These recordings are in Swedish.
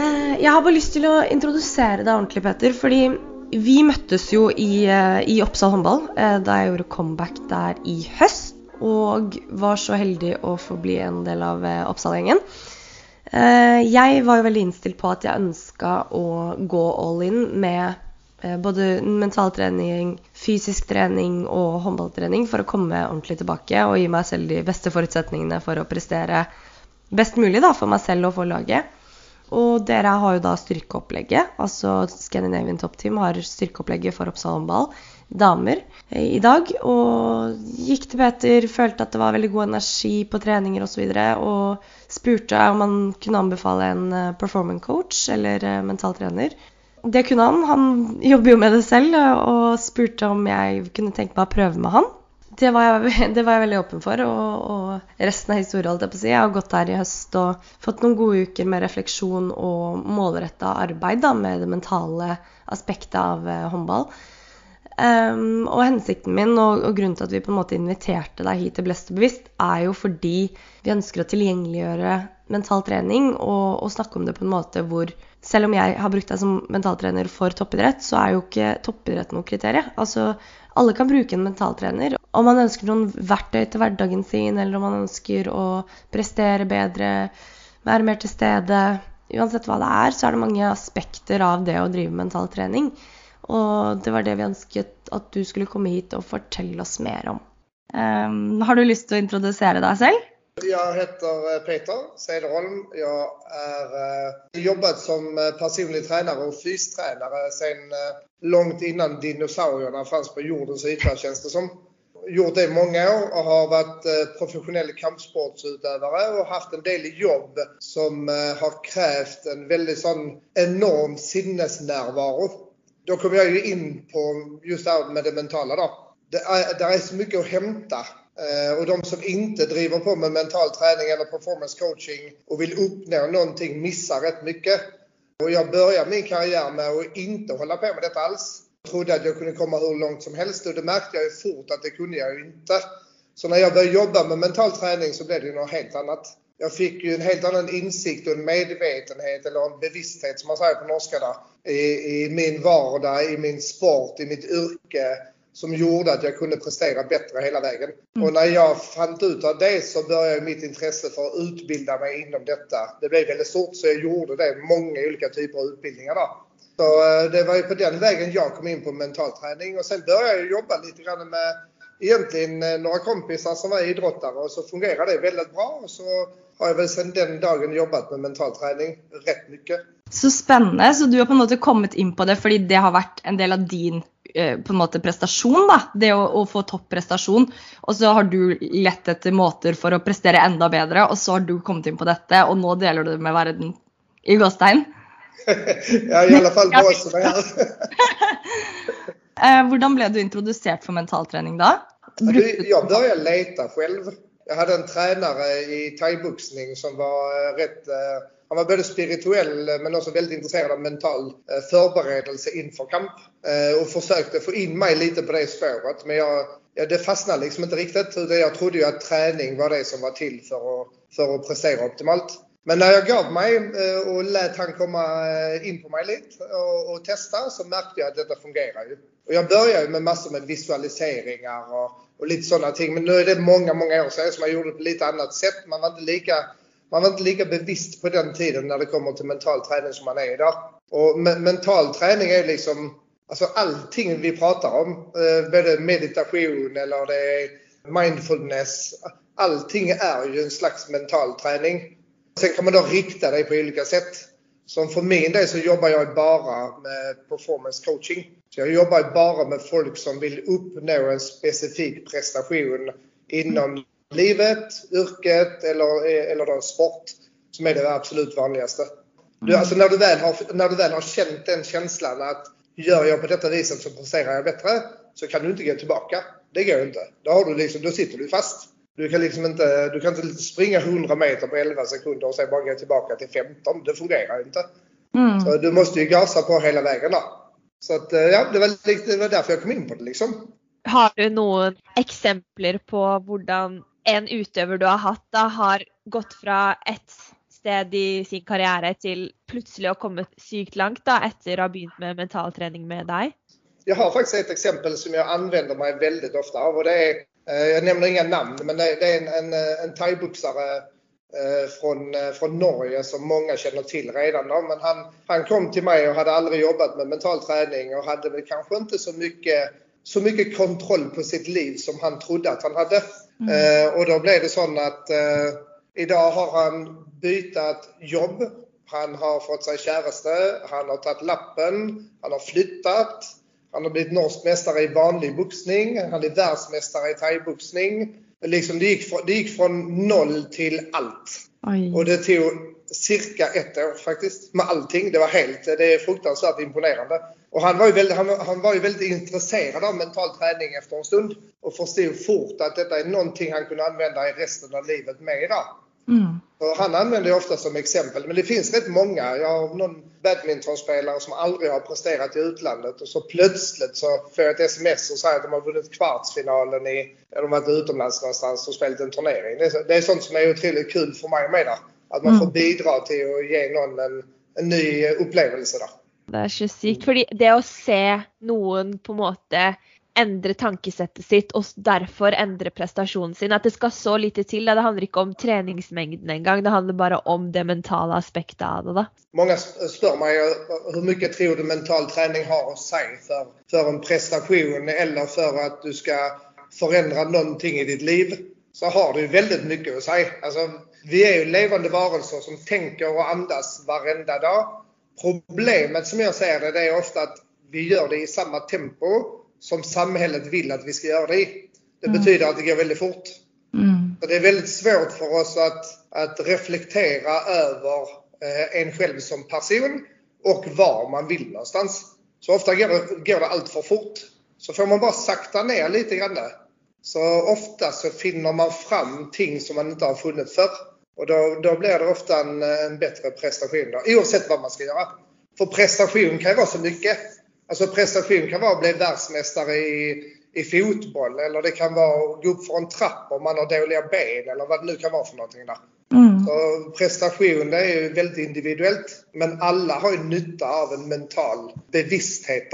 Eh, jeg har bare lyst til å introdusere deg ordentlig, Petter. Fordi vi møttes jo i, eh, i Oppsal håndball eh, da jeg gjorde comeback der i høst. Og var så heldig å få bli en del av Oppsal-gjengen. Jeg var jo veldig innstilt på at jeg ønska å gå all in med både mentaltrening, fysisk trening og håndballtrening for å komme ordentlig tilbake og gi meg selv de beste forutsetningene for å prestere best mulig da, for meg selv og for laget. Og dere har jo da styrkeopplegget. Altså Scandinavian Top Team har styrkeopplegget for Oppsal håndball damer eh, i dag. Og gikk til Peter, følte at det var veldig god energi på treninger osv. Og, så og spurte om han kunne anbefale en eh, performance coach eller eh, mental trener. Det kunne han. Han jobber jo med det selv og spurte om jeg kunne tenke meg å prøve med han det var, jeg, det var jeg veldig åpen for. Og, og resten av historien, holdt jeg på å si. Jeg har gått her i høst og fått noen gode uker med refleksjon og målretta arbeid da, med det mentale aspektet av uh, håndball. Um, og hensikten min og, og, grunnen til at vi på en måte inviterte deg hit til Blest og bevisst, er jo fordi vi ønsker å tilgjengeliggjøre mental trening og, og snakke om det på en måte hvor selv om jeg har brukt deg som mentaltrener for toppidrett, så er jo ikke toppidrett noe kriterium. Altså, alle kan bruke en mentaltrener. Om man ønsker noen verktøy til hverdagen sin, eller om man ønsker å prestere bedre, være mer til stede Uansett hva det er, så er det mange aspekter av det å drive mental trening. Og det var det vi ønsket at du skulle komme hit og fortelle oss mer om. Um, har du lyst til å introdusere deg selv? Jag heter eh, Peter Cederholm. Jag har eh, jobbat som eh, personlig tränare och fystränare sedan långt innan dinosaurierna fanns på jordens yta känns det som. Gjort det i många år och har varit professionell kampsportsutövare och haft en del jobb som har krävt en väldigt sån enorm sinnesnärvaro. Då kom jag ju in på just det här med det mentala då. Det är, det är så mycket att hämta Eh, och de som inte driver på med mental träning eller performance coaching och vill uppnå någonting missar rätt mycket. Och jag började min karriär med att inte hålla på med detta alls. Jag trodde att jag kunde komma hur långt som helst och det märkte jag ju fort att det kunde jag ju inte. Så när jag började jobba med mental träning så blev det ju något helt annat. Jag fick ju en helt annan insikt och en medvetenhet eller en bevissthet som man säger på norska där, i, i min vardag, i min sport, i mitt yrke som gjorde att jag kunde prestera bättre hela vägen. Mm. Och när jag fann ut av det så började mitt intresse för att utbilda mig inom detta. Det blev väldigt stort så jag gjorde det, många olika typer av utbildningar då. Så eh, det var ju på den vägen jag kom in på mental träning och sen började jag jobba lite grann med egentligen eh, några kompisar som var idrottare och så fungerade det väldigt bra. Och så har jag väl sedan den dagen jobbat med mental träning rätt mycket. Så spännande. Så du har på något sätt kommit in på det för det har varit en del av din Eh, på en måte prestasjon, da. Det å, å få topprestasjon. Og så har du lett etter måter for å prestere enda bedre, og så har du kommet inn på dette, og nå deler du det med verden i gåstegn. ja, i alle fall på oss som er her. Hvordan ble du introdusert for mentaltrening du, Jag började leta själv. Jag hade en tränare i thaiboxning som var eh, rätt eh, han var både spirituell eh, men också väldigt intresserad av mental förberedelse inför kamp. Och försökte få in mig lite på det spåret. Men jag, ja, det fastnade liksom inte riktigt. Jag trodde ju att träning var det som var till för att, för att prestera optimalt. Men när jag gav mig och lät han komma in på mig lite och, och testa så märkte jag att detta fungerar ju. Och jag började med massor med visualiseringar och, och lite sådana ting. Men nu är det många, många år sedan som man gjorde det på lite annat sätt. Man var inte lika man var inte lika bevisst på den tiden när det kommer till mental träning som man är idag. Och mental träning är liksom alltså allting vi pratar om. Eh, både meditation eller det är mindfulness. Allting är ju en slags mental träning. Sen kan man då rikta det på olika sätt. Som för min del så jobbar jag bara med performance coaching. Så jag jobbar bara med folk som vill uppnå en specifik prestation inom livet, yrket eller, eller då sport som är det absolut vanligaste. Du, alltså när, du väl har, när du väl har känt den känslan att gör jag på detta viset så presterar jag bättre så kan du inte gå tillbaka. Det går inte. Då, har du liksom, då sitter du fast. Du kan liksom inte, du kan inte springa 100 meter på 11 sekunder och sen bara gå tillbaka till 15. Det fungerar inte. Mm. Så du måste ju gasa på hela vägen då. Så att, eh, ja, det var, det var därför jag kom in på det liksom. Har du några exempel på hur en utøver du har hatt, da har gått fra et sted i sin karriere til plutselig å komme sykt langt da, etter å ha begynt med mentaltrening med deg? Jag har faktiskt ett exempel som jag använder mig väldigt ofta av och det är, eh, jag nämner inga namn, men det är en, en, en thaiboxare eh, från, eh, från Norge som många känner till redan. Då. Men han, han kom till mig och hade aldrig jobbat med mental träning och hade väl kanske inte så mycket, så mycket kontroll på sitt liv som han trodde att han hade. Mm. Eh, och då blev det så att eh, idag har han bytt jobb. Han har fått sig käraste, han har tagit lappen, han har flyttat. Han har blivit norsk mästare i vanlig boxning. Han är världsmästare i thaiboxning. Liksom det, gick från, det gick från noll till allt. Oj. Och det tog cirka ett år faktiskt med allting. Det var helt, det är fruktansvärt imponerande. Och han var ju väldigt, han, han var ju väldigt intresserad av mental träning efter en stund och förstod fort att detta är någonting han kunde använda i resten av livet mera. Mm. han använder det ofta som exempel, men det finns rätt många. Jag har någon badmintonspelare som aldrig har presterat i utlandet och så plötsligt så får jag ett sms och säger att de har vunnit kvartsfinalen i, eller de har varit utomlands någonstans och spelat en turnering. Det är, det är sånt som är otroligt kul för mig med där. Att man mm. får bidra till att ge någon en, en ny upplevelse där. Det är så sykt, för det att se någon på något endre tankesettet sitt och därför ändra prestationen sin. Att det ska så lite till. Det handlar inte om träningsmängden en gång. Det handlar bara om det mentala aspekten av det. Många frågar mig hur mycket tror du mental träning har att säga för, för en prestation eller för att du ska förändra någonting i ditt liv. Så har du väldigt mycket att säga. Alltså, vi är ju levande varelser som tänker och andas varenda dag. Problemet som jag ser det, det är ofta att vi gör det i samma tempo som samhället vill att vi ska göra det i. Det mm. betyder att det går väldigt fort. Mm. Så det är väldigt svårt för oss att, att reflektera över eh, en själv som person och var man vill någonstans. Så ofta går det, går det allt för fort. Så får man bara sakta ner lite grann. Så ofta så finner man fram ting som man inte har funnit förr. Och då, då blir det ofta en, en bättre prestation då, oavsett vad man ska göra. För prestation kan ju vara så mycket. Alltså prestation kan vara att bli världsmästare i, i fotboll eller det kan vara att gå upp för en trappa om man har dåliga ben eller vad det nu kan vara för någonting där. Mm. Så prestation det är ju väldigt individuellt men alla har ju nytta av en mental bevissthet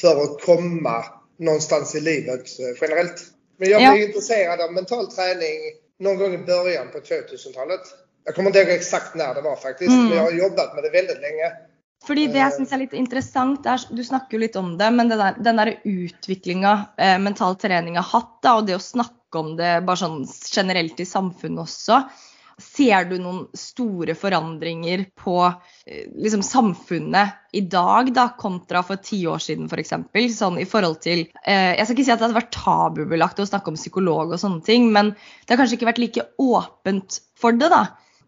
för att komma någonstans i livet eh, generellt. Men jag blev ja. intresserad av mental träning någon gång i början på 2000-talet. Jag kommer inte ihåg exakt när det var faktiskt, mm. men jag har jobbat med det väldigt länge. Fordi det jeg syns er litt interessant, er, du snakker jo litt om det, men den der, den der utviklinga eh, mental trening har hatt, da, og det å snakke om det bare sånn generelt i samfunnet også, ser du noen store forandringer på eh, liksom, samfunnet i dag da, kontra for ti år siden f.eks.? For sånn i forhold til eh, Jeg skal ikke si at det hadde vært tabubelagt å snakke om psykolog og sånne ting, men det har kanskje ikke vært like åpent for det, da.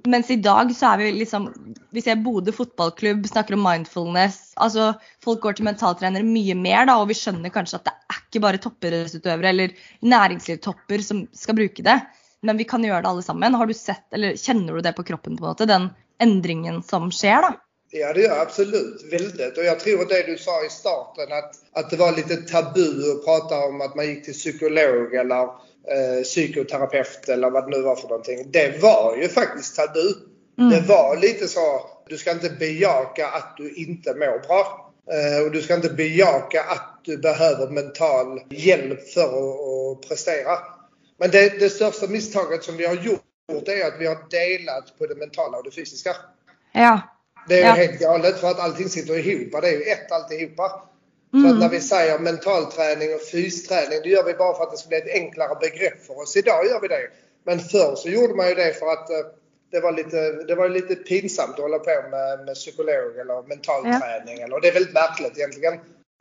Mens i dag så er vi liksom Vi ser Bodø fotballklubb snakker om mindfulness. altså Folk går til mentaltrenere mye mer, da, og vi skjønner kanskje at det er ikke bare toppidrettsutøvere eller næringslivstopper som skal bruke det, men vi kan gjøre det alle sammen. Har du sett, eller Kjenner du det på kroppen, på en måte, den endringen som skjer? da? Ja, det gör jag absolut. Väldigt. Och jag tror det du sa i starten att, att det var lite tabu att prata om att man gick till psykolog eller eh, psykoterapeut eller vad det nu var för någonting. Det var ju faktiskt tabu. Mm. Det var lite så, du ska inte bejaka att du inte mår bra. Eh, och du ska inte bejaka att du behöver mental hjälp för att, att prestera. Men det, det största misstaget som vi har gjort är att vi har delat på det mentala och det fysiska. Ja. Det är ja. helt galet för att allting sitter ihop. Det är ju ett alltihopa. Mm. Så att när vi säger mentalträning och fysträning, det gör vi bara för att det ska bli ett enklare begrepp för oss. Idag gör vi det. Men förr så gjorde man ju det för att eh, det var lite, det var lite pinsamt att hålla på med, med psykolog eller mentalträning. Ja. Eller, det är väldigt märkligt egentligen.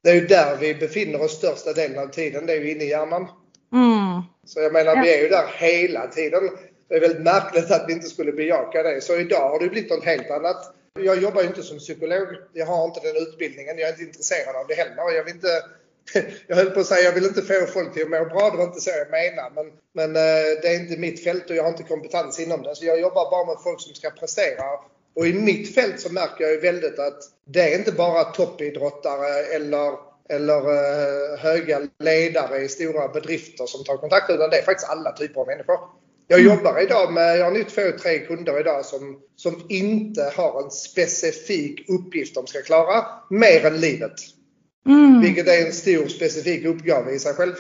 Det är ju där vi befinner oss största delen av tiden. Det är ju inne i hjärnan. Mm. Så jag menar, ja. vi är ju där hela tiden. Det är väldigt märkligt att vi inte skulle bejaka det. Så idag har det blivit något helt annat. Jag jobbar ju inte som psykolog. Jag har inte den utbildningen. Jag är inte intresserad av det heller. Jag vill inte jag höll på att säga jag vill inte få folk till att må bra, det var inte så jag menade. Men, men eh, det är inte mitt fält och jag har inte kompetens inom det. Så jag jobbar bara med folk som ska prestera. Och i mitt fält så märker jag ju väldigt att det är inte bara toppidrottare eller, eller eh, höga ledare i stora bedrifter som tar kontakt utan det är faktiskt alla typer av människor. Jag jobbar idag med, jag har nu två, tre kunder idag som, som inte har en specifik uppgift de ska klara, mer än livet. Mm. Vilket är en stor specifik uppgave i sig själv.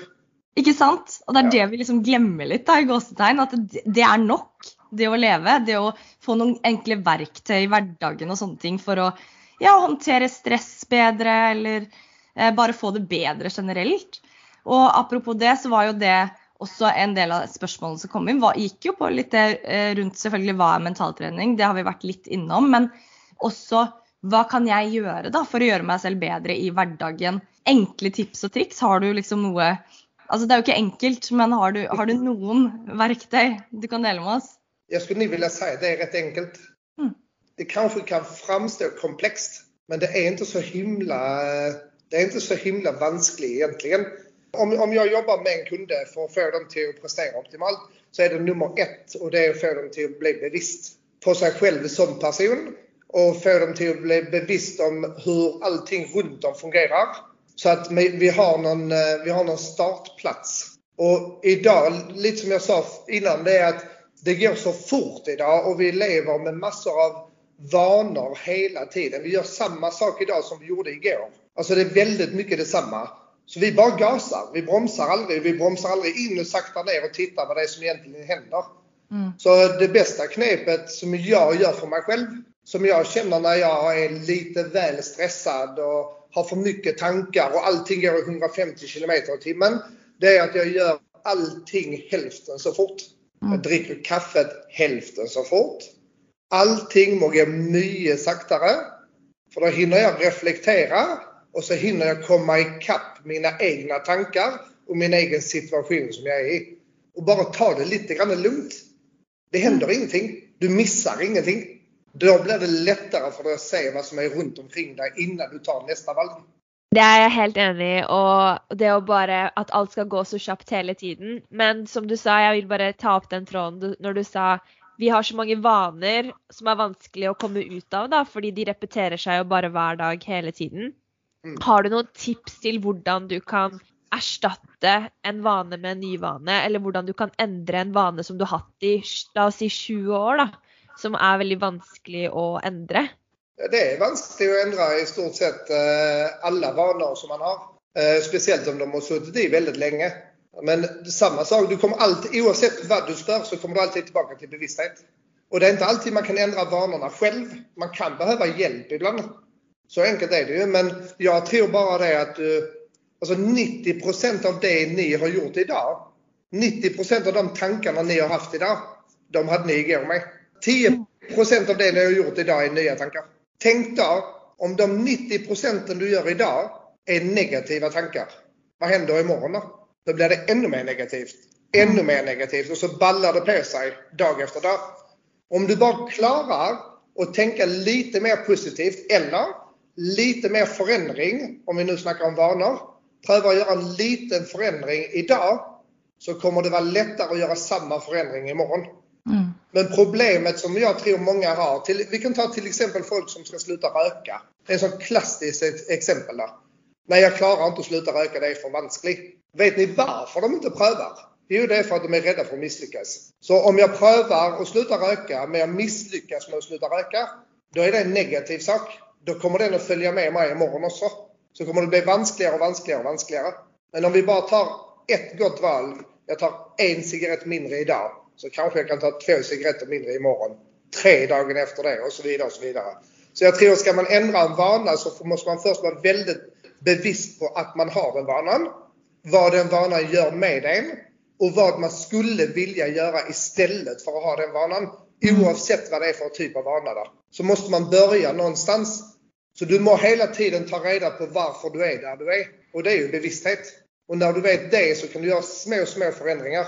Ikke sant? Og det er Ja. det vi liksom glemmer litt, da, i gåsetegn. At det, det er nok, det å leve. Det å få noen enkle verktøy i hverdagen og sånne ting for å ja, håndtere stress bedre, eller eh, bare få det bedre generelt. Og apropos det, så var jo det også en del av spørsmålene som kom inn. Var, gikk jo på litt eh, rundt selvfølgelig hva er mentaltrening, det har vi vært litt innom. Men også hva kan jeg gjøre da for å gjøre meg selv bedre i hverdagen? Enkle tips og triks. Har du liksom noe Altså det er jo ikke enkelt, men har du, har du noen verktøy du kan dele med oss? Jag skulle vilja säga att det är rätt enkelt. Mm. Det kanske kan framstå komplext, men det är inte så himla, det är inte så himla vanskligt egentligen. Om, om jag jobbar med en kunde för att få dem till att prestera optimalt så är det nummer ett och det är att få dem till att bli bevisst på sig själv som person och få dem till att bli bevisst om hur allting runt dem fungerar. Så att vi har någon, eh, vi har någon startplats. Och idag, lite som jag sa innan, det är att det går så fort idag och vi lever med massor av vanor hela tiden. Vi gör samma sak idag som vi gjorde igår. Alltså det är väldigt mycket detsamma. Så vi bara gasar. Vi bromsar aldrig. Vi bromsar aldrig in och saktar ner och tittar vad det är som egentligen händer. Mm. Så det bästa knepet som jag gör för mig själv, som jag känner när jag är lite väl stressad och har för mycket tankar och allting går i 150 km i timmen. Det är att jag gör allting hälften så fort. Jag dricker kaffet hälften så fort. Allting må gå mycket saktare. För då hinner jag reflektera och så hinner jag komma ikapp mina egna tankar och min egen situation som jag är i. Och bara ta det lite grann lugnt. Det händer ingenting. Du missar ingenting. Då blir det lättare för dig att se vad som är runt omkring dig innan du tar nästa valg. Det er jeg helt enig i. Og det å bare At alt skal gå så kjapt hele tiden. Men som du sa, jeg vil bare ta opp den tråden når du sa vi har så mange vaner som er vanskelig å komme ut av, da, fordi de repeterer seg jo bare hver dag hele tiden. Mm. Har du noen tips til hvordan du kan erstatte en vane med en ny vane, eller hvordan du kan endre en vane som du har hatt i la oss si 20 år, da, som er veldig vanskelig å endre? Det är vanskligt att ändra i stort sett eh, alla vanor som man har. Eh, Speciellt om de har suttit i väldigt länge. Men samma sak, du kommer alltid, oavsett vad du stör så kommer du alltid tillbaka till bevissthet. Och det är inte alltid man kan ändra vanorna själv. Man kan behöva hjälp ibland. Så enkelt är det ju. Men jag tror bara det att du, alltså 90% av det ni har gjort idag, 90% av de tankarna ni har haft idag, de hade ni igår med. 10% av det ni har gjort idag är nya tankar. Tänk då om de 90 procenten du gör idag är negativa tankar. Vad händer imorgon då? Då blir det ännu mer negativt. Ännu mer negativt och så ballar det på sig dag efter dag. Om du bara klarar att tänka lite mer positivt eller lite mer förändring, om vi nu snackar om vanor. Pröva att göra en liten förändring idag så kommer det vara lättare att göra samma förändring imorgon. Mm. Men problemet som jag tror många har, till, vi kan ta till exempel folk som ska sluta röka. Det är ett sånt klassiskt ex- exempel där. Nej, jag klarar inte att sluta röka, det är för vanskligt. Vet ni varför de inte prövar? Jo, det är för att de är rädda för att misslyckas. Så om jag prövar att sluta röka, men jag misslyckas med att sluta röka, då är det en negativ sak. Då kommer den att följa med mig imorgon också. Så kommer det bli vanskligare och vanskligare och vanskligare. Men om vi bara tar ett gott val. Jag tar en cigarett mindre idag. Så kanske jag kan ta två cigaretter mindre imorgon. Tre dagen efter det och så vidare och så vidare. Så jag tror ska man ändra en vana så måste man först vara väldigt bevisst på att man har den vanan. Vad den vanan gör med en och vad man skulle vilja göra istället för att ha den vanan. Oavsett vad det är för typ av vana där. Så måste man börja någonstans. Så du må hela tiden ta reda på varför du är där du är. Och det är ju bevissthet. Och när du vet det så kan du göra små, små förändringar.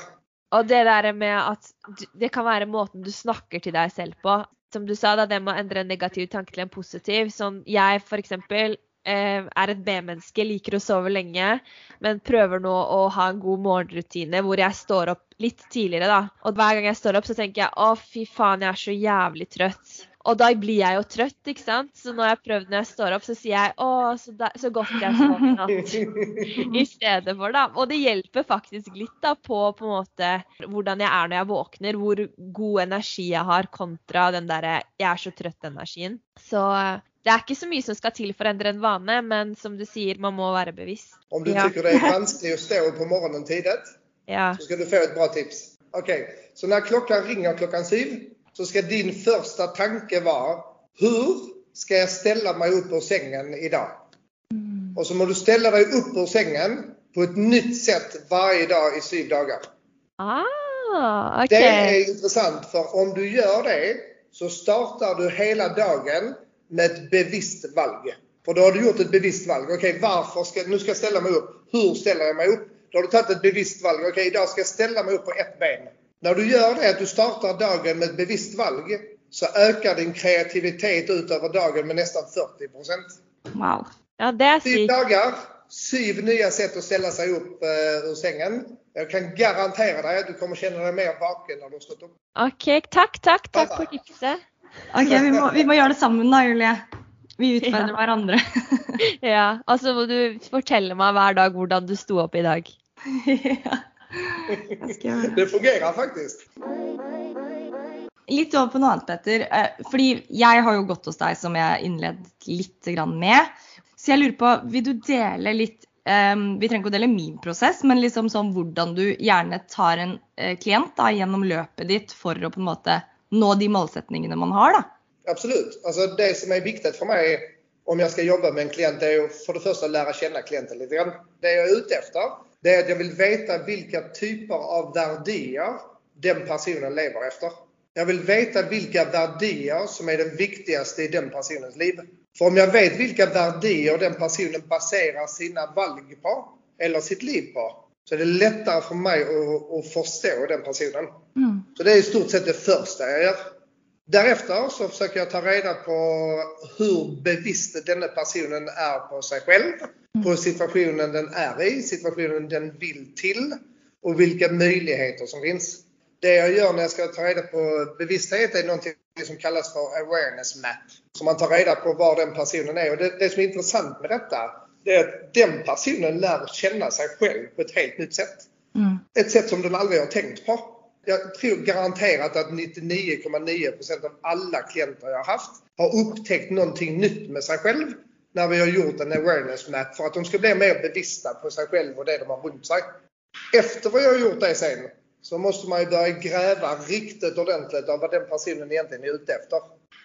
Och det där med att det kan vara måten du snackar till dig själv på. Som du sa, det med att ändra en negativ tanke till en positiv. Som jag för exempel eh, är ett B-menneske, liker å sove lenge, men prøver nå å ha en god morgenrutine hvor jeg står opp litt tidligere, da. Og hver gang jeg står opp, så tenker jeg å, fy faen, jeg er så jævlig trøtt. Og da blir jeg jo trøtt, ikke sant. Så når jeg har prøvd når jeg står opp, så sier jeg 'Å, så, da, så godt jeg sov i natt'. I stedet for, da. Og det hjelper faktisk litt da på på en måte hvordan jeg er når jeg våkner. Hvor god energi jeg har kontra den derre 'jeg er så trøtt'-energien. Så det er ikke så mye som skal til for å endre en vane, men som du sier, man må være bevisst. Om du Ja. tycker det är vanskligt att stå upp på morgonen tidigt Ja. så ska du få ett bra tips. Okej, så när klockan ringer klockan syv så ska din första tanke vara hur ska jag ställa mig upp ur sängen idag? Och så må du ställa dig upp ur sängen på ett nytt sätt varje dag i syv dagar. Ah, OK. Det är intressant för om du gör det så startar du hela dagen med ett bevisst valg. För då har du gjort ett bevisst valg. Okej, varför ska, nu ska jag ställa mig upp. Hur ställer jag mig upp? Då har du tagit ett bevisst valg. Okej, idag ska jag ställa mig upp på ett ben. När du gör det, att du startar dagen med ett bevisst valg, så ökar din kreativitet ut över dagen med nästan 40 Wow. Ja, det er Syv dagar, syv nya sätt att ställa sig upp eh, ur sängen. Jag kan garantera dig att du kommer känna dig mer vaken när du har stått upp. OK, takk, takk. Takk for tipset. Ok, vi må, vi må gjøre det sammen da, Julie. Vi utfordrer Ja. hverandre. Ja, og så må du fortelle meg hver dag hvordan du sto opp i dag. ja. Det. Fungerar faktiskt. Litt over på noe annet, Petter. Eh, Fordi jeg har jo gått hos deg, som jeg innledet litt grann med. Så jeg lurer på, vil du dele litt eh, Vi trenger ikke å dele min prosess, men liksom sånn hvordan du gjerne tar en eh, klient da, gjennom løpet ditt for å på en måte nå de målsetningene man har. da. Absolut. Alltså det som är viktigt för mig om jag ska jobba med en klient är ju för det första att lära känna klienten lite grann. Det jag är ute efter det är att jag vill veta vilka typer av värderingar den personen lever efter. Jag vill veta vilka värderingar som är det viktigaste i den personens liv. För om jag vet vilka värderingar den personen baserar sina valg på, eller sitt liv på, så är det lättare för mig att, att förstå den personen. Mm. Så det är i stort sett det första jag gör. Därefter så försöker jag ta reda på hur bevisst denna personen är på sig själv, på situationen den är i, situationen den vill till och vilka möjligheter som finns. Det jag gör när jag ska ta reda på bevissthet är någonting som kallas för awareness map. Så man tar reda på var den personen är. Och det, det som är intressant med detta det är att den personen lär känna sig själv på ett helt nytt sätt Mm. ett sätt som den aldrig har tänkt på. Jag tror garanterat att 99,9% av alla klienter jag har haft har upptäckt någonting nytt med sig själv när vi har gjort en awareness map för att de ska bli mer bevissta på sig själva och det de har runt sig. Efter vi har gjort det sen så måste man ju börja gräva riktigt ordentligt av vad den personen egentligen är ute efter.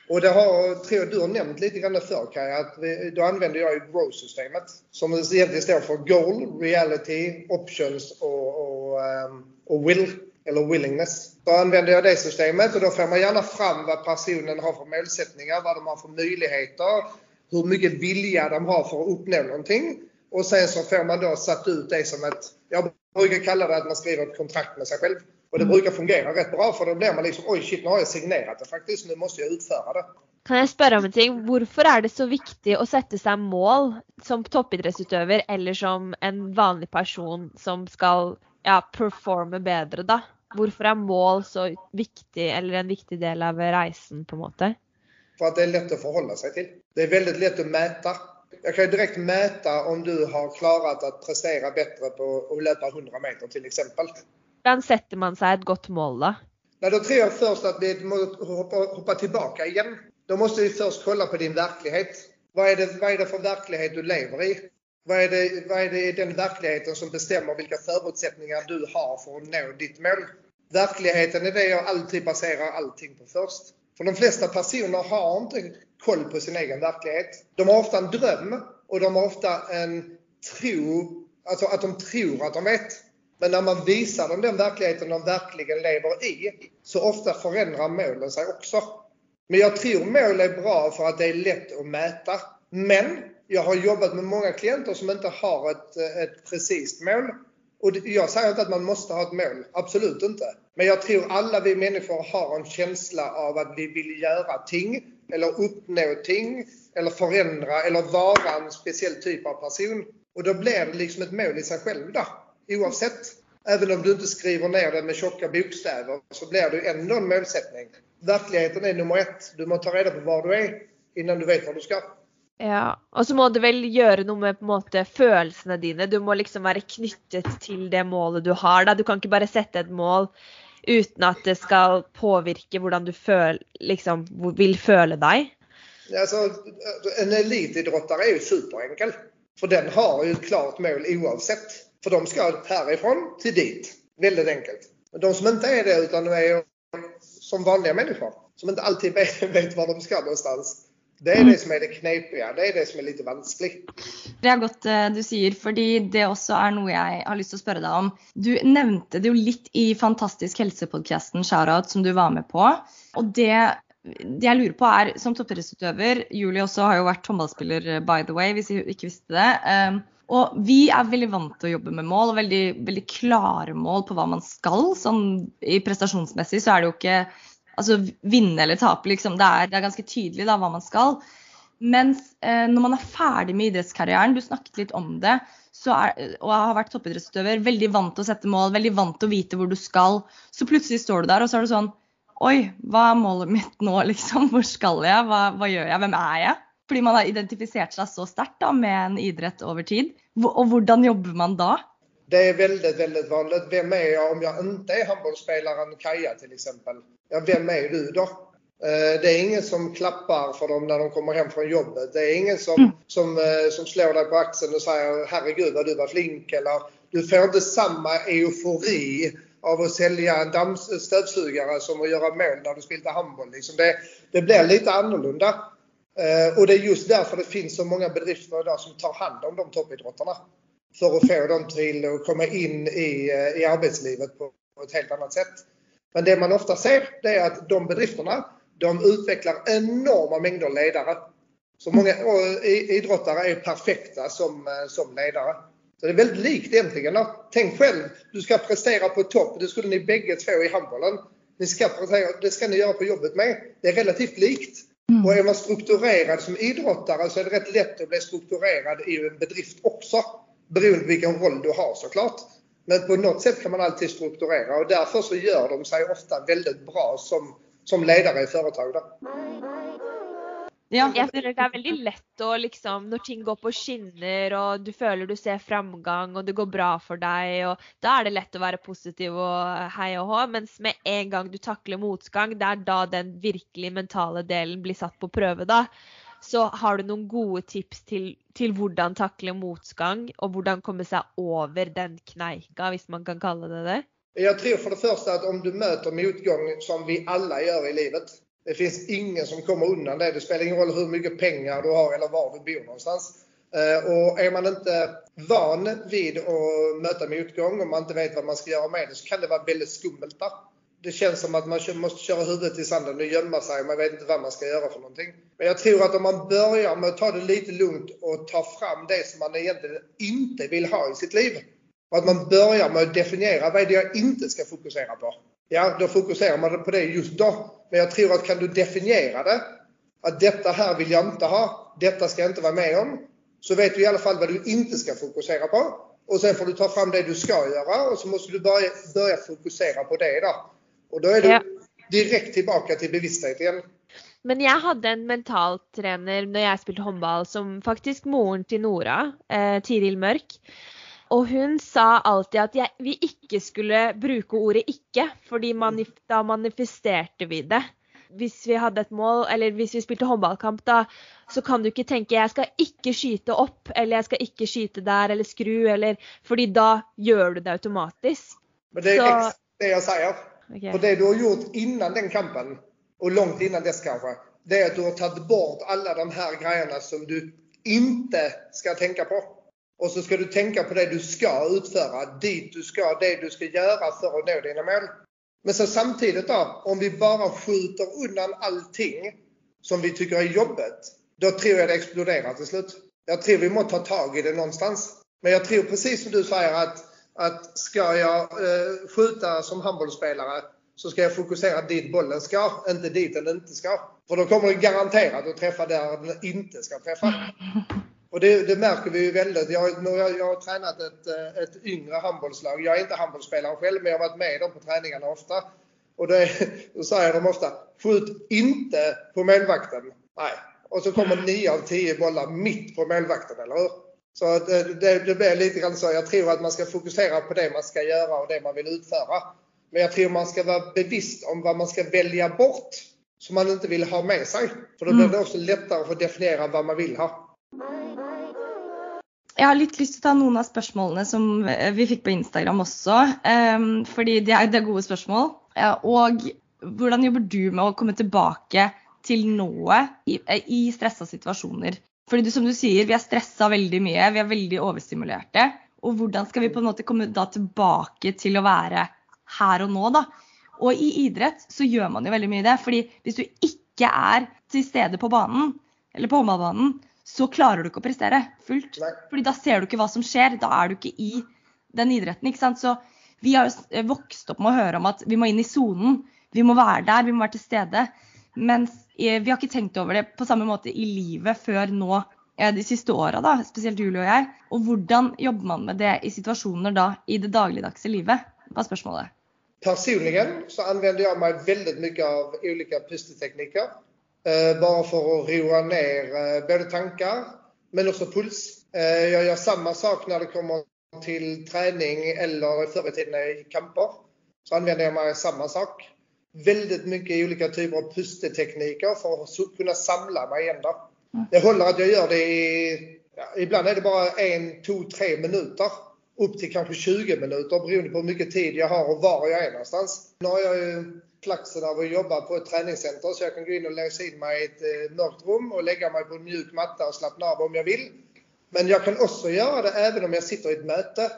Och det har, tror jag du har nämnt lite grann förr Kaj, att vi, då använder jag ju GROW-systemet som egentligen står för Goal, Reality, Options och, och, ehm, och Will, eller Willingness. Då använder jag det systemet och då får man gärna fram vad personen har för målsättningar, vad de har för möjligheter, hur mycket vilja de har för att uppnå någonting. Och sen så får man då satt ut det som ett, jag brukar kalla det att man skriver ett kontrakt med sig själv. Och det brukar fungera rätt bra för då blir man liksom, oj shit nu har jag signerat det faktiskt, nu måste jag utföra det. Kan jeg spørre om en ting? Hvorfor er det så viktig å sette seg mål som toppidrettsutøver eller som en vanlig person som skal ja, performe bedre, da? Hvorfor er mål så viktig, eller en viktig del av reisen, på en måte? För att det är lätt att förhålla sig till. Det är väldigt lätt att mäta. Jag kan ju direkt mäta om du har klarat att prestera bättre på att löpa 100 meter till exempel. Hvordan setter man seg et godt mål, da? Nej, då tror jag först att vi måste hoppa, hoppa tillbaka igen. Då måste vi först kolla på din verklighet. Vad är, det, vad är det för verklighet du lever i? Vad är, det, vad är det i den verkligheten som bestämmer vilka förutsättningar du har för att nå ditt mål? Verkligheten är det jag alltid baserar allting på först. För de flesta personer har inte koll på sin egen verklighet. De har ofta en dröm och de har ofta en tro, alltså att de tror att de vet. Men när man visar dem den verkligheten de verkligen lever i så ofta förändrar målen sig också. Men jag tror mål är bra för att det är lätt att mäta. Men jag har jobbat med många klienter som inte har ett, ett precis mål. Och jag säger inte att man måste ha ett mål, absolut inte. Men jag tror alla vi människor har en känsla av att vi vill göra ting, eller uppnå ting, eller förändra, eller vara en speciell typ av person. Och då blir det liksom ett mål i sig själv då, oavsett. Även om du inte skriver ner det med tjocka bokstäver så blir det ändå en målsättning. verkligheten är nummer ett. Du måste ta reda på var du är innan du vet var du ska. Ja, och så måste du väl göra något med på måte känslorna dina. Du måste liksom vara knyttet till det målet du har. Då. Du kan inte bara sätta ett mål uten at det skal påvirke hvordan du føl, liksom, vil føle deg. Alltså, en elitidrottare är ju superenkel. För den har ju ett klart mål oavsett. För de ska härifrån till dit. Väldigt enkelt. Men de som inte är det utan de är som vanliga människor. Som inte alltid vet var de ska någonstans. Det er det som er det knepiga. Det er det som er litt vanskelig. Det er godt du sier, fordi det også er noe jeg har lyst til å spørre deg om. Du nevnte det jo litt i Fantastisk helse-podkasten Shoutout som du var med på. Og det, det jeg lurer på er, som toppidrettsutøver Julie også har jo vært håndballspiller by the way, hvis jeg ikke visste det. Og vi er veldig vant til å jobbe med mål, og veldig, veldig klare mål på hva man skal. Sånn, I prestasjonsmessig så er det jo ikke altså vinne eller tape, liksom. Det er, det er ganske tydelig da, hva man skal. Mens eh, når man er ferdig med idrettskarrieren, du snakket litt om det, er, eh, og har vært toppidrettsutøver, veldig vant til å sette mål, veldig vant til å vite hvor du skal, så plutselig står du der, og så er du sånn Oi, hva er målet mitt nå, liksom? Hvor skal jeg? Hva, hva gjør jeg? Hvem er jeg? Fordi man har identifisert seg så sterkt med en idrett over tid. Og hvordan jobber man da? Det är väldigt, väldigt vanligt. Vem är jag om jag inte är handbollsspelaren Kaja till exempel? Ja, vem är du då? Eh, det är ingen som klappar för dem när de kommer hem från jobbet. Det är ingen som, mm. som, eh, som slår dig på axeln och säger herregud vad du var flink eller du får inte samma eufori av att sälja en dammstövsugare som att göra mål när du spelar handboll. Liksom det, det blir lite annorlunda. Eh, och det är just därför det finns så många bedrifter idag som tar hand om de toppidrottarna för att få dem till att komma in i, i arbetslivet på ett helt annat sätt. Men det man ofta ser det är att de bedrifterna de utvecklar enorma mängder ledare. Så många idrottare är perfekta som, som ledare. Så det är väldigt likt egentligen. Tänk själv, du ska prestera på topp. Det skulle ni bägge två i handbollen. Ni ska prestera, det ska ni göra på jobbet med. Det är relativt likt. Mm. Och är man strukturerad som idrottare så är det rätt lätt att bli strukturerad i en bedrift också beroende på vilken roll du har såklart. Men på något sätt kan man alltid strukturera och därför så gör de sig ofta väldigt bra som, som ledare i företag. Då. Ja. Jeg føler det er veldig lett å liksom Når ting går på skinner og du føler du ser framgang og det går bra for deg, og da er det lett å være positiv og hei og hå. Mens med en gang du takler motgang, det er da den virkelig mentale delen blir satt på prøve, da. Så har du noen gode tips til, til hvordan takle motgang, og hvordan komme seg over den kneika, hvis man kan kalle det det? Jag tror för det första att om du möter motgång som vi alla gör i livet. Det finns ingen som kommer undan det. Det spelar ingen roll hur mycket pengar du har eller var du bor någonstans. Eh, och är man inte van vid att möta motgång och man inte vet vad man ska göra med det så kan det vara väldigt skummelt där det känns som att man måste köra huvudet i sanden och gömma sig. Man vet inte vad man ska göra för någonting. Men jag tror att om man börjar med att ta det lite lugnt och ta fram det som man egentligen inte vill ha i sitt liv. Och att man börjar med att definiera vad är det jag inte ska fokusera på. Ja, då fokuserar man på det just då. Men jag tror att kan du definiera det. Att detta här vill jag inte ha. Detta ska jag inte vara med om. Så vet du i alla fall vad du inte ska fokusera på. Och sen får du ta fram det du ska göra och så måste du börja, börja fokusera på det då. Och då är du direkt tillbaka till bevissthet igen. Men jeg hadde en mentaltrener når jeg spilte håndball, som faktisk moren til Nora, eh, Tiril Mørk. Og hun sa alltid at jeg, vi ikke skulle bruke ordet 'ikke', fordi manif da manifesterte vi det. Hvis vi hadde et mål, eller hvis vi spilte håndballkamp, da, så kan du ikke tenke 'jeg skal ikke skyte opp', eller 'jeg skal ikke skyte der', eller 'skru', eller Fordi da gjør du det automatisk. Men det er så... det jeg sier. Okay. Och det du har gjort innan den kampen och långt innan dess kanske, det är att du har tagit bort alla de här grejerna som du inte ska tänka på. Och så ska du tänka på det du ska utföra, dit du ska, det du ska göra för att nå dina mål. Men så samtidigt då, om vi bara skjuter undan allting som vi tycker är jobbigt, då tror jag det exploderar till slut. Jag tror vi måste ta tag i det någonstans. Men jag tror precis som du säger att att ska jag eh, skjuta som handbollsspelare så ska jag fokusera dit bollen ska, inte dit den inte ska. För då kommer den garanterat att träffa där den inte ska träffa. Och det, det märker vi ju väldigt. Jag, jag, jag har tränat ett, eh, ett yngre handbollslag. Jag är inte handbollsspelare själv, men jag har varit med dem på träningarna ofta. Och det, då säger de ofta, skjut inte på målvakten. Nej. Och så kommer 9 av 10 bollar mitt på målvakten, eller hur? Så det, det blir lite grann så. Jag tror att man ska fokusera på det man ska göra och det man vill utföra. Men jag tror man ska vara bevisst om vad man ska välja bort som man inte vill ha med sig. För då blir det också lättare att få definiera vad man vill ha. Jeg har litt lyst til å ta noen av spørsmålene som eh, vi fikk på Instagram også. Um, fordi det er, det er, gode spørsmål. Uh, og hvordan jobber du med å komme tilbake til nået i, eh, i stressa situasjoner? Fordi du, som du sier, vi er stressa veldig mye, vi er veldig overstimulerte. Og hvordan skal vi på en måte komme da tilbake til å være her og nå, da? Og i idrett så gjør man jo veldig mye det. fordi hvis du ikke er til stede på banen, eller på håndballbanen, så klarer du ikke å prestere fullt. Fordi da ser du ikke hva som skjer. Da er du ikke i den idretten. ikke sant? Så vi har jo vokst opp med å høre om at vi må inn i sonen. Vi må være der, vi må være til stede. Men vi har ikke tenkt over det på samme måte i livet før nå eh, de siste åra, spesielt Julie og jeg. Og hvordan jobber man med det i situasjoner da i det dagligdagse livet? Hva spørsmålet? Personligen så använder jag mig väldigt mycket av olika pustetekniker. Eh, bara för att roa ner eh, både tankar men också puls. Eh, jag gör samma sak när det kommer till träning eller förr i tiden i kamper. Så använder jag mig av samma sak. Väldigt mycket olika typer av pustetekniker för att kunna samla mig igen. Mm. Det håller att jag gör det i, ja, ibland är det bara en, två, tre minuter upp till kanske 20 minuter beroende på hur mycket tid jag har och var jag är någonstans. Nu har jag ju flaxen av att jobba på ett träningscenter så jag kan gå in och låsa in mig i ett eh, mörkt rum och lägga mig på en mjuk matta och slappna av om jag vill. Men jag kan också göra det även om jag sitter i ett möte.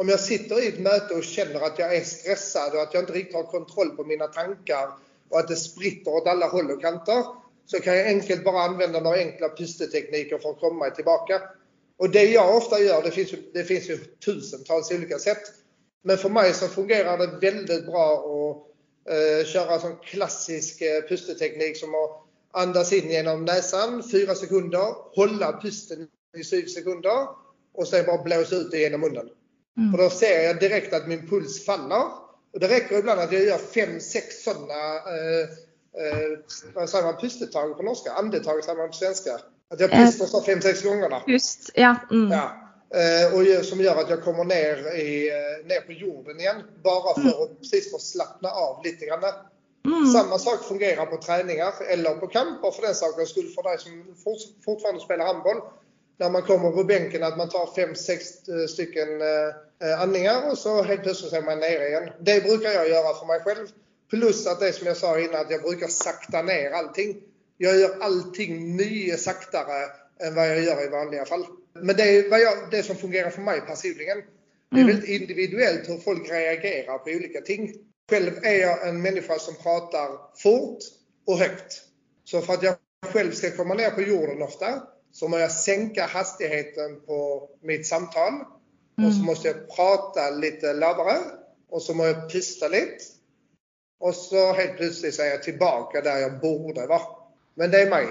Om jag sitter i ett möte och känner att jag är stressad och att jag inte riktigt har kontroll på mina tankar och att det spritter åt alla håll och kanter så kan jag enkelt bara använda några enkla pustetekniker för att komma tillbaka. Och det jag ofta gör, det finns, ju, det finns ju tusentals olika sätt. Men för mig så fungerar det väldigt bra att eh, köra en klassisk eh, pusteteknik som att andas in genom näsan 4 sekunder, hålla pusten i 7 sekunder och sen bara blåsa ut det genom munnen. Mm. För då ser jag direkt att min puls faller. Och det räcker ibland att jag gör 5-6 sådana eh, eh, vad säger man, pustetag på norska? Andetag säger man på svenska. Att jag pustar så 5-6 gånger. Just, ja. Mm. ja. Eh, och som gör att jag kommer ner, i, eh, ner på jorden igen. Bara för mm. att precis få slappna av lite grann. Mm. Samma sak fungerar på träningar eller på kamper för den sakens skull för dig som fortfarande spelar handboll. När man kommer på bänken att man tar 5-6 eh, stycken andningar och så helt plötsligt är man nere igen. Det brukar jag göra för mig själv. Plus att det som jag sa innan att jag brukar sakta ner allting. Jag gör allting mycket saktare än vad jag gör i vanliga fall. Men det är vad jag, det som fungerar för mig personligen. Det är mm. väldigt individuellt hur folk reagerar på olika ting. Själv är jag en människa som pratar fort och högt. Så för att jag själv ska komma ner på jorden ofta så måste jag sänka hastigheten på mitt samtal. Mm. Och så måste jag prata lite laddare. Och så måste jag pusta lite. Och så helt plötsligt så är jag tillbaka där jag borde vara. Men det är mig.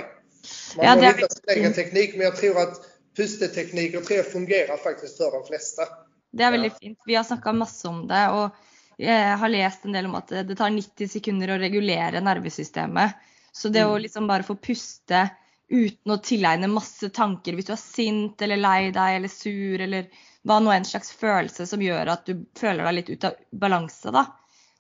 Man ja, må hitta sin egen teknik men jag tror att pustetekniker tror jag fungerar faktiskt för de flesta. Det är väldigt fint. Vi har snackat massor om det och jag har läst en del om att det tar 90 sekunder att reglera nervsystemet. Så det mm. att liksom bara få pusta utan att tillägna massa tankar, om du är sint eller lei dig eller sur eller vad nu en slags känsla som gör att du känner dig lite utav balans då.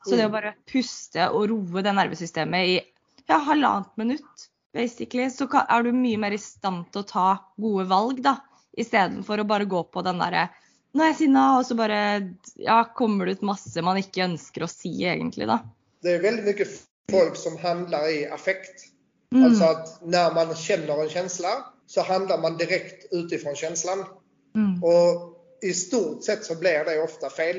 Så mm. det att bara pusta och roa det nervsystemet i ja, halvannet minut basically, så er du mye mer i stand til å ta gode valg, da. Istedenfor å bare gå på den derre Nå er jeg sinna, og så bare ja, kommer det ut masse man ikke ønsker å si egentlig, da. Det är väldigt mycket folk som handlar i affekt. Mm. Alltså att när man känner en känsla så handlar man direkt utifrån känslan. Mm. Och i stort sett så blir det ofta fel.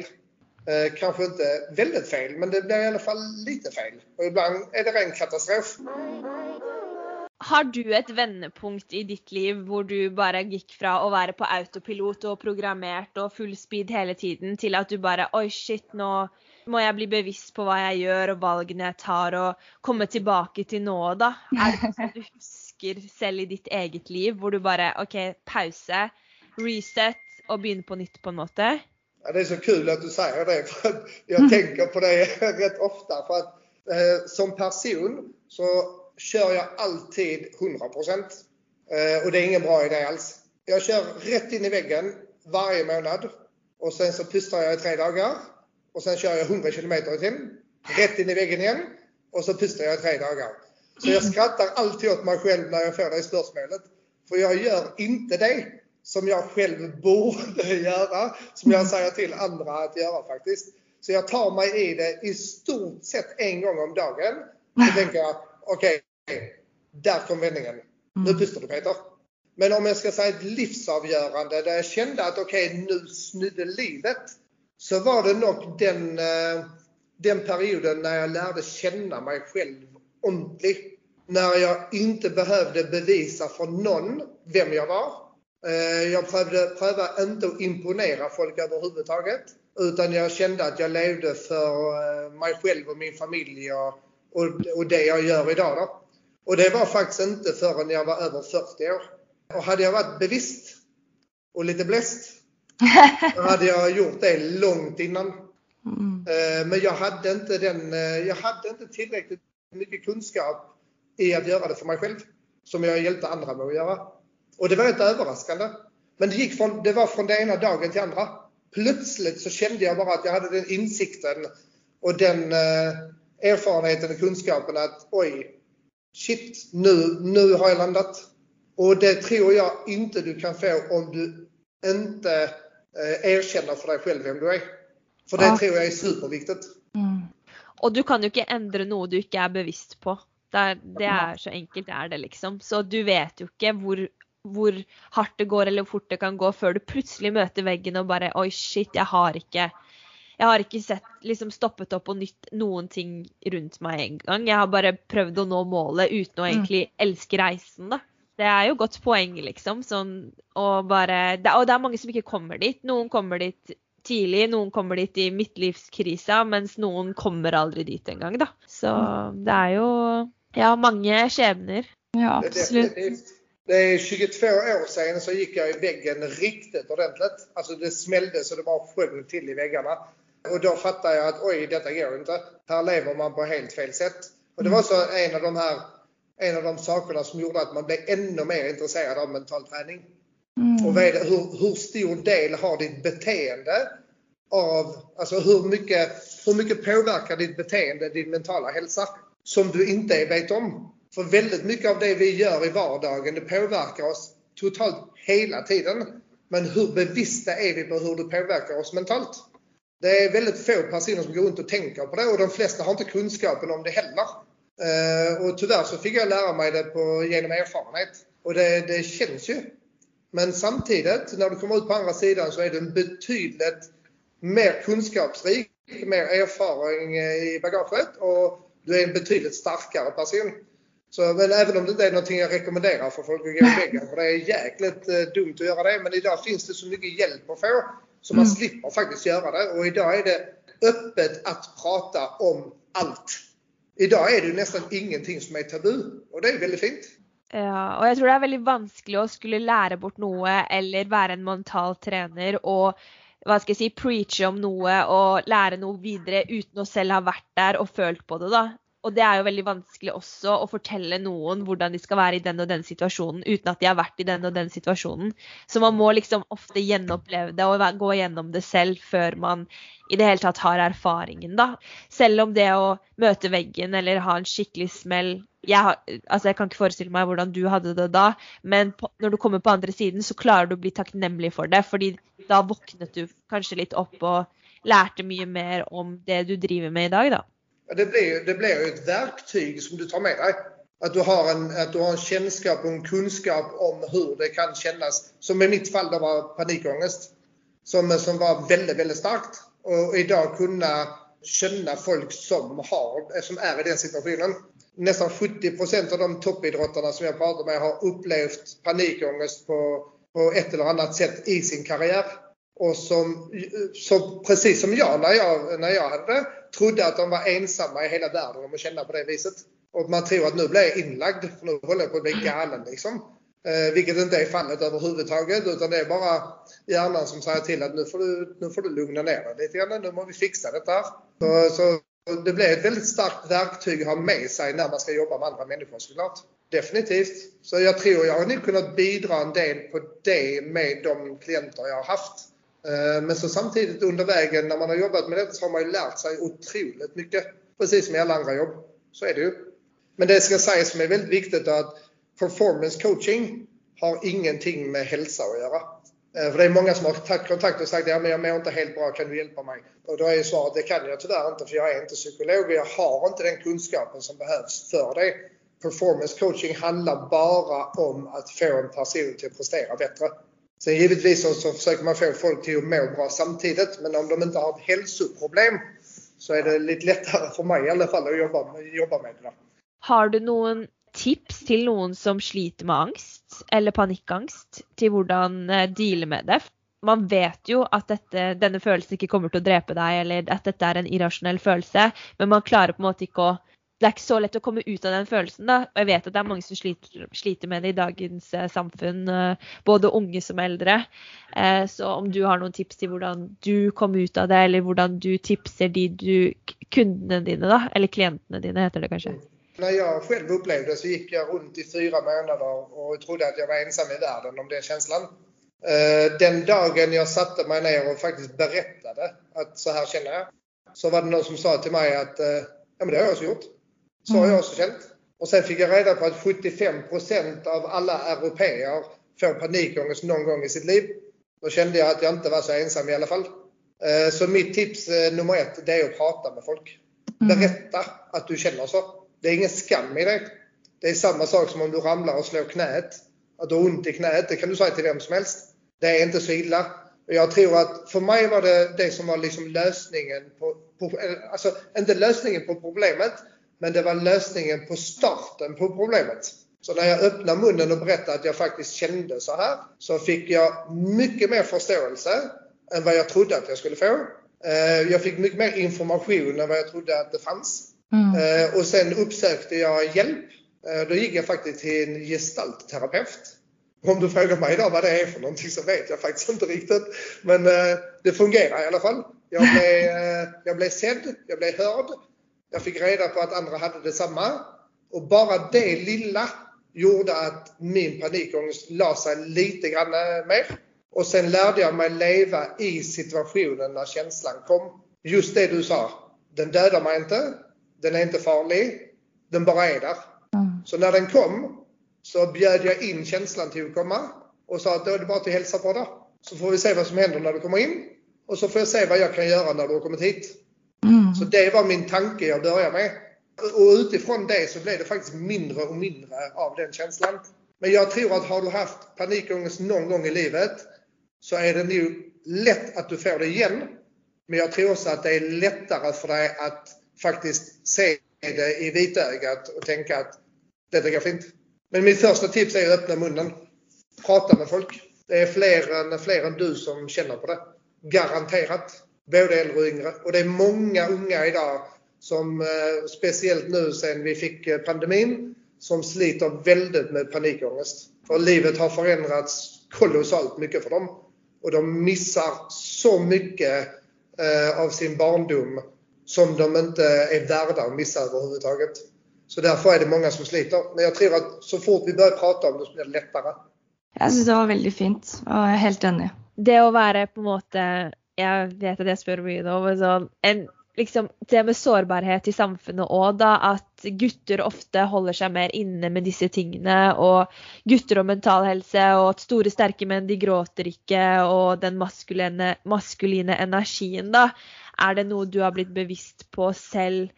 Eh, kanske inte väldigt fel, men det blir i alla fall lite fel. Och ibland är det ren katastrof. Har du et vendepunkt i ditt liv hvor du bare gikk fra å være på autopilot og programmert og full speed hele tiden, til at du bare Oi, shit, nå må jeg bli bevisst på hva jeg gjør og valgene jeg tar, og komme tilbake til nå, da? Er det noe du husker selv i ditt eget liv, hvor du bare OK, pause, reset och begynne på nytt på en måte? Ja, det är så kul att du säger det. För jag tänker på det rätt ofta. För att Eh, som person så kör jag alltid 100%. Eh, och det är ingen bra idé alls. Jag kör rätt in i väggen varje månad. Och sen så pustar jag i tre dagar. Och sen kör jag 100 km i timmen. Rätt in i väggen igen. Och så pustar jag i tre dagar. Så jag skrattar alltid åt mig själv när jag får det spörsmålet. För jag gör inte det som jag själv borde göra. Som jag säger till andra att göra faktiskt. Så jag tar mig i det i stort sett en gång om dagen. Så tänker jag, okej, okay, där kom vändningen. Nu pustar du Peter. Men om jag ska säga ett livsavgörande där jag kände att okej, okay, nu snudde livet. Så var det nog den, eh, den perioden när jag lärde känna mig själv ordentligt. När jag inte behövde bevisa för någon vem jag var. Eh, jag prövade, prövade inte att imponera folk överhuvudtaget. Utan jag kände att jag levde för eh, mig själv och min familj och, och, och det jag gör idag. Då. Och det var faktiskt inte förrän jag var över 40 år. Och hade jag varit bevisst och lite bläst, då hade jag gjort det långt innan. Mm. Eh, men jag hade, inte den, eh, jag hade inte tillräckligt mycket kunskap i att göra det för mig själv, som jag hjälpte andra med att göra. Och det var inte överraskande. Men det, gick från, det var från den ena dagen till andra. Plötsligt så kände jag bara att jag hade den insikten och den eh, erfarenheten och kunskapen att oj, shit, nu, nu har jag landat. Och det tror jag inte du kan få om du inte eh, erkänner för dig själv vem du är. För det ja. tror jag är superviktigt. Mm. Och du kan ju inte ändra något du inte är bevisst på. Det, det är så enkelt är det liksom. Så du vet ju inte hur, hårt det går eller hur fort det kan gå för du plötsligt möter väggen och bara oj shit, jag har inte jag har inte sett, liksom stoppet upp och nytt någonting runt mig en gång. Jag har bara prövat att nå målet utan att mm. egentligen älska resan. Det är ju gott poäng liksom. Sån, och, bara, och det är många som inte kommer dit. Någon kommer dit tidigt, någon kommer dit i mittlivskrisa, medan någon kommer aldrig dit en gång. Då. Så mm. det är ju ja, många skebner. Ja, absolut. Det är 22 år sedan så gick jag i väggen riktigt ordentligt. Alltså det smällde så det bara sjöng till i väggarna. Och då fattade jag att oj, detta går inte. Här lever man på helt fel sätt. Och det var så en av de här en av de sakerna som gjorde att man blev ännu mer intresserad av mental träning. Mm. Och det, hur, hur stor del har ditt beteende av, alltså hur mycket, hur mycket påverkar ditt beteende din mentala hälsa som du inte vet om? För väldigt mycket av det vi gör i vardagen det påverkar oss totalt hela tiden. Men hur bevissta är vi på hur det påverkar oss mentalt? Det är väldigt få personer som går runt och tänker på det och de flesta har inte kunskapen om det heller. Eh, och tyvärr så fick jag lära mig det på, genom erfarenhet. Och det, det känns ju. Men samtidigt, när du kommer ut på andra sidan så är du betydligt mer kunskapsrik, mer erfaring i bagaget och du är en betydligt starkare person. Så, men även om det inte är någonting jag rekommenderar för folk att gå i väggen, för det är jäkligt eh, dumt att göra det. Men idag finns det så mycket hjälp att få så man mm. slipper faktiskt göra det. Och idag är det öppet att prata om allt. Idag är det nästan ingenting som är tabu och det är väldigt fint. Ja, och jag tror det är väldigt vanskligt att skulle lära bort något eller vara en mental tränare och vad ska jag säga, preacha om något och lära något vidare utan att själv ha varit där och följt på det. Då. Och det är ju väldigt vanskelig også att berätta någon hur de ska vara i den och den situationen utan att de har varit i den och den situationen. Så man måste liksom ofta gjenoppleve det og gå igenom det själv før man i det hele tatt har erfaringen da. Selv om det att möta väggen eller ha en skicklig smäll jag, altså jeg kan inte föreställa mig hur du hade det då, men på, när du kommer på andra sidan så klarar du att bli tacknämlig för det, för då vaknade du kanske lite opp och lärde mycket mer om det du driver med idag da. Det blir, det blir ju ett verktyg som du tar med dig. Att du har en, att du har en kännskap och en kunskap om hur det kan kännas. Som i mitt fall det var panikångest. Som, som var väldigt, väldigt starkt. Och idag kunna känna folk som, har, som är i den situationen. Nästan 70% av de toppidrottarna som jag pratar med har upplevt panikångest på, på ett eller annat sätt i sin karriär. Och som, som, precis som jag när, jag när jag hade det, trodde att de var ensamma i hela världen om att känna på det viset. Och man tror att nu blir jag inlagd, för nu håller jag på att bli galen liksom. Eh, vilket inte är fallet överhuvudtaget utan det är bara hjärnan som säger till att nu får du, nu får du lugna ner dig lite grann. Nu måste vi fixa detta. Så, så det blir ett väldigt starkt verktyg att ha med sig när man ska jobba med andra människor såklart. Definitivt. Så jag tror jag har nu kunnat bidra en del på det med de klienter jag har haft. Eh, men så samtidigt under vägen när man har jobbat med detta så har man ju lärt sig otroligt mycket. Precis som i alla andra jobb. Så är det ju. Men det ska sägas som är väldigt viktigt är att performance coaching har ingenting med hälsa att göra. Eh, för det är många som har tagit kontakt och sagt att ja, jag mår inte helt bra, kan du hjälpa mig? Och då är svaret det kan jag tyvärr inte för jag är inte psykolog och jag har inte den kunskapen som behövs för det. Performance coaching handlar bara om att få en person till att prestera bättre. Sen givetvis så, så försöker man få folk till att må bra samtidigt men om de inte har ett hälsoproblem så är det lite lättare för mig i alla fall att jobba med, jobba med det. Har du någon tips till någon som sliter med angst eller panikangst till hur man eh, dealar med det? Man vet ju att detta, denna känslan inte kommer att döda dig eller att detta är en irrationell känsla, men man klarar på något sätt inte att det är inte så lätt att komma ut av den känslan. Da. Og jeg vet att det är många som sliter, sliter med det i dagens eh, samfunn, eh, både unga som äldre. Eh, så om du har några tips til hur du kom ut av det, eller hur du tipsar de du, kundene dine, da, eller klientene dina heter det kanskje? När jag själv upplevde det så gick jag runt i fyra månader och trodde att jag var ensam i världen om den känslan. Eh, den dagen jag satte mig ner och faktiskt berättade att så här känner jag, så var det någon som sa till mig att eh, ja men det har jag också gjort. Så har jag också känt. Och sen fick jag reda på att 75% av alla europeer får panikångest någon gång i sitt liv. Då kände jag att jag inte var så ensam i alla fall. Eh, så mitt tips eh, nummer ett, det är att prata med folk. Mm. Berätta att du känner så. Det är ingen skam i det. Det är samma sak som om du ramlar och slår knät. Att du har ont i knät, det kan du säga till vem som helst. Det är inte så illa. Jag tror att för mig var det det som var liksom lösningen på, på alltså inte lösningen på problemet, men det var lösningen på starten på problemet. Så när jag öppnade munnen och berättade att jag faktiskt kände så här så fick jag mycket mer förståelse än vad jag trodde att jag skulle få. Eh, jag fick mycket mer information än vad jag trodde att det fanns. Mm. Eh, och sen uppsökte jag hjälp. Eh, då gick jag faktiskt till en gestaltterapeut. Om du frågar mig idag vad det är för någonting så vet jag faktiskt inte riktigt. Men det fungerar i alla fall. Jag blev, jag blev sedd, jag blev hörd jag fick reda på att andra hade detsamma. Och bara det lilla gjorde att min panikångest la sig lite grann mer. Och sen lärde jag mig leva i situationen när känslan kom. Just det du sa. Den dödar mig inte. Den är inte farlig. Den bara är där. Mm. Så när den kom så bjöd jag in känslan till att komma och sa att då är det bara att hälsa på dig. Så får vi se vad som händer när du kommer in. Och så får jag se vad jag kan göra när du har kommit hit. Mm. Så det var min tanke jag började med. Och utifrån det så blev det faktiskt mindre och mindre av den känslan. Men jag tror att har du haft panikångest någon gång i livet så är det nu lätt att du får det igen. Men jag tror också att det är lättare för dig att faktiskt se det i vitögat och tänka att detta går fint. Men mitt första tips är att öppna munnen. Prata med folk. Det är fler än, fler än du som känner på det. Garanterat både äldre och yngre. Och det är många unga idag som eh, speciellt nu sen vi fick eh, pandemin som sliter väldigt med panikångest. För livet har förändrats kolossalt mycket för dem. Och de missar så mycket eh, av sin barndom som de inte är värda att missa överhuvudtaget. Så därför är det många som sliter. Men jag tror att så fort vi börjar prata om det så blir det lättare. Jag syns det var väldigt fint och jag är helt enig. Det att vara på något jeg vet at jeg spør mye nå, men sånn en, liksom, Det med sårbarhet i samfunnet òg, da. At gutter ofte holder seg mer inne med disse tingene. Og gutter og mental helse, og at store, sterke menn, de gråter ikke. Og den maskuline, maskuline energien, da. Er det noe du har blitt bevisst på selv?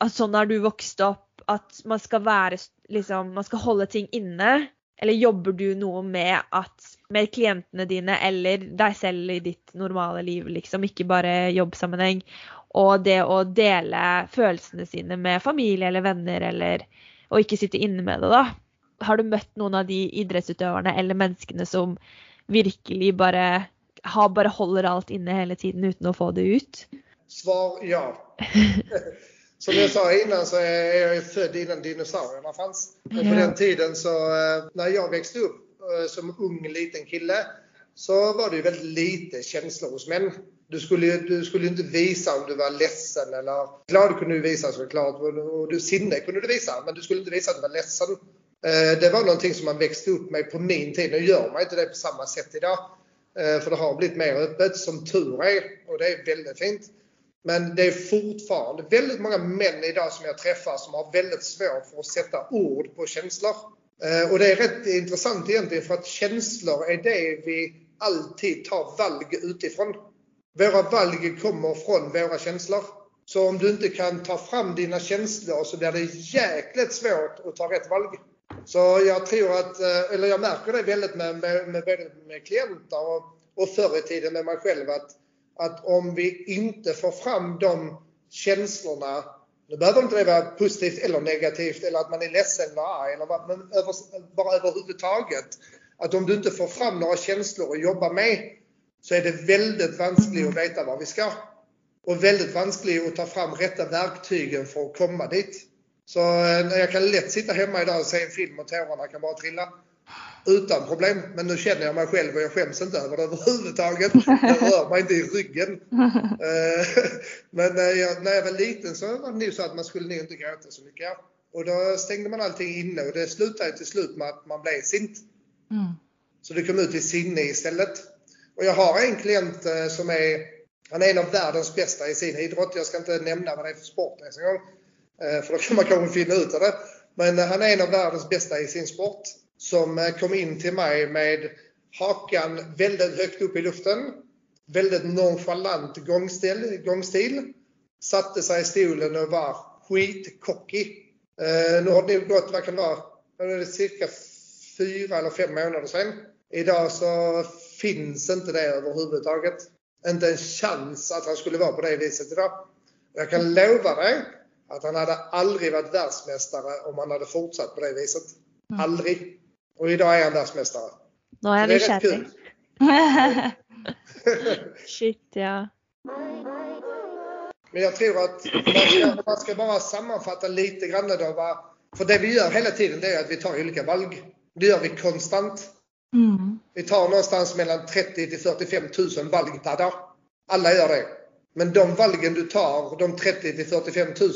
At sånn har du vokst opp? At man skal være liksom Man skal holde ting inne? Eller jobber du noe med at med klientene dine eller deg selv i ditt normale liv, liksom, ikke bare jobbsammenheng, og det å dele følelsene sine med familie eller venner, eller og ikke sitte inne med det, da? Har du møtt noen av de idrettsutøverne eller menneskene som virkelig bare, har, bare holder alt inne hele tiden uten å få det ut? Svar ja. Som jag sa innan så är jag född innan dinosaurierna fanns. Och på den tiden så, eh, när jag växte upp eh, som ung liten kille, så var det ju väldigt lite känslor hos män. Du skulle, du skulle inte visa om du var ledsen eller glad kunde du visa såklart och du sinne kunde du visa men du skulle inte visa att du var ledsen. Eh, det var någonting som man växte upp med på min tid. Nu gör man inte det på samma sätt idag. För det har blivit mer öppet som tur är och det är väldigt fint. Men det är fortfarande väldigt många män idag som jag träffar som har väldigt svårt för att sätta ord på känslor. Eh, och det är rätt intressant egentligen för att känslor är det vi alltid tar valg utifrån. Våra valg kommer från våra känslor. Så om du inte kan ta fram dina känslor så blir det jäkligt svårt att ta rätt valg. Så jag tror att, eh, eller jag märker det väldigt med, med, med, med klienter och, och förr i tiden med mig själv att, att om vi inte får fram de känslorna, nu behöver inte det vara positivt eller negativt eller att man är ledsen eller arg eller vad, men över, bara överhuvudtaget. Att om du inte får fram några känslor att jobba med så är det väldigt vanskligt att veta var vi ska. Och väldigt vanskligt att ta fram rätta verktygen för att komma dit. Så eh, jag kan lätt sitta hemma idag och se en film och tårarna kan bara trilla. Utan problem. Men nu känner jag mig själv och jag skäms inte över det överhuvudtaget. Jag rör mig inte i ryggen. Eh, men när jag, när jag var liten så var det nog så att man skulle nog inte gråta så mycket. Och då stängde man allting inne och det slutade till slut med att man blev sint. Mm. Så det kom ut i sinne istället. Och jag har en klient eh, som är, han är en av världens bästa i sin idrott. Jag ska inte nämna vad det är för sport ens en gång. Eh, för då kan man kanske finna ut av det. Men eh, han är en av världens bästa i sin sport. Som eh, kom in till mig med hakan väldigt högt upp i luften. Väldigt nonchalant gångstil. gångstil satte sig i stolen och var skitcocky. Nu har det gått, vad kan det vara, cirka fyra eller fem månader sedan. Idag så finns inte det överhuvudtaget. Inte en chans att han skulle vara på det viset idag. Jag kan lova dig att han hade aldrig varit världsmästare om han hade fortsatt på det viset. Mm. Aldrig. Och idag är han världsmästare. Nu är han nykär. Shit ja. Men jag tror att man ska, man ska bara sammanfatta lite grann då. Va? För det vi gör hela tiden det är att vi tar olika valg. Det gör vi konstant. Mm. Vi tar någonstans mellan 30 till 45 000 valg per dag. Alla gör det. Men de valgen du tar, de 30 till 45 000,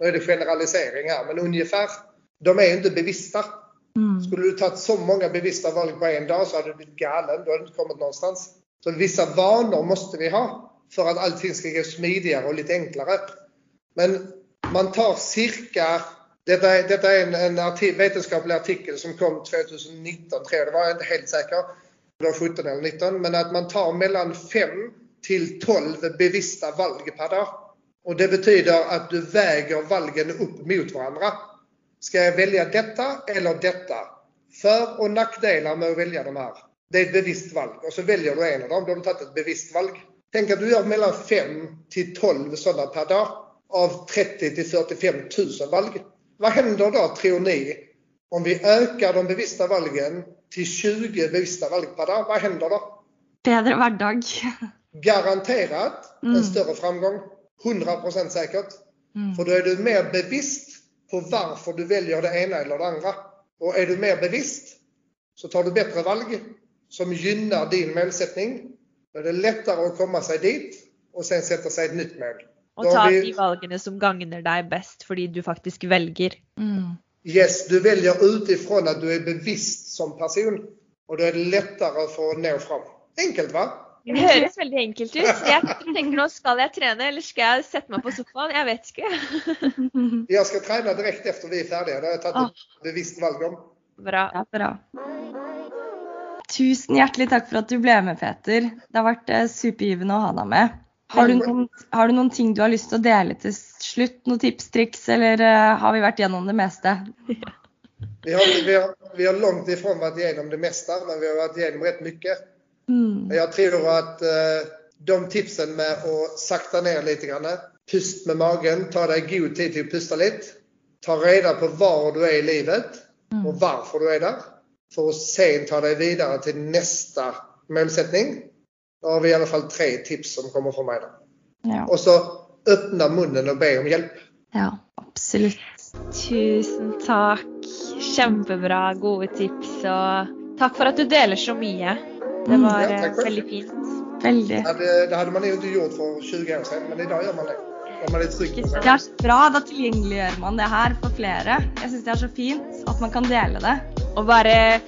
nu är det generalisering här, men ungefär, de är inte bevissta. Mm. Skulle du tagit så många bevissta val på en dag så hade du blivit galen. Då hade du inte kommit någonstans. Så vissa vanor måste vi ha för att allting ska gå smidigare och lite enklare. Men man tar cirka, detta är, detta är en, en arti vetenskaplig artikel som kom 2019 tror jag, det var jag inte helt säker. Det var 17 eller 19, men att man tar mellan 5 till 12 bevissta valg per dag. Och det betyder att du väger valgen upp mot varandra. Ska jag välja detta eller detta? För och nackdelar med att välja de här. Det är ett bevisst valg och så väljer du en av dem. Då har du tagit ett bevisst valg. Tänk att du gör mellan 5 till 12 sådana per dag av 30 till 45 000 valg. Vad händer då tror ni om vi ökar de bevissta valgen till 20 bevissta valg per dag? Vad händer då? Bättre vardag. Garanterat mm. en större framgång. 100% säkert. Mm. För då är du mer bevisst på varför du väljer det ena eller det andra. Och är du mer bevisst så tar du bättre valg som gynnar din målsättning. Då är det lättare att komma sig dit och sen sätta sig ett nytt mål. Och ta vi... de valgene som gagnar dig bäst, för du faktiskt väljer. Mm. Yes, du väljer utifrån att du är bevisst som person. Och då är det lättare för att nå fram. Enkelt va? Det høres veldig enkelt ut. Jeg tenker nå skal jeg trene, eller skal jeg sette meg på sofaen? Jeg vet ikke. Jag ska träna direkt efter vi är färdiga. Det har jag tagit ett bevisst valg om. Bra. Ja, bra. Tusen hjertelig takk for at du ble med, Peter. Det har vært eh, supergivende å ha deg med. Har du, noen, har du noen ting du har lyst til å dele til slutt? Noen tips, triks, eller uh, har vi vært gjennom det meste? Vi har, vi, har, vi har långt ifrån varit igenom det mesta, men vi har varit igenom rätt mycket. Mm. Jag tror att eh, de tipsen med att sakta ner lite grann, pust med magen, ta dig god tid till att pusta lite. Ta reda på var du är i livet mm. och varför du är där. För att sen ta dig vidare till nästa målsättning. Då har vi i alla fall tre tips som kommer från mig. Ja. Och så öppna munnen och be om hjälp. Ja, absolut. Tusen tack. Jättebra, goda tips och tack för att du delar så mycket. Det Mm. var Ja, eh, väldigt fint. Veldig. Det hade, det hade man ju inte gjort för 20 år sedan, men idag gör man det. Om man är trygg med sig. Det så bra. Da tilgjengeliggjør man det her for flere. Jeg syns det er så fint at man kan dele det. Og bare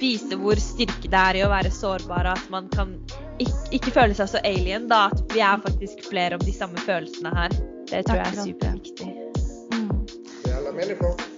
vise hvor styrke det er i å være sårbar. At man kan ikke føle seg så alien. da, At vi er faktisk flere om de samme følelsene her. Det tror jeg er Akkurat det. superviktig. Mm. Det är alla människor.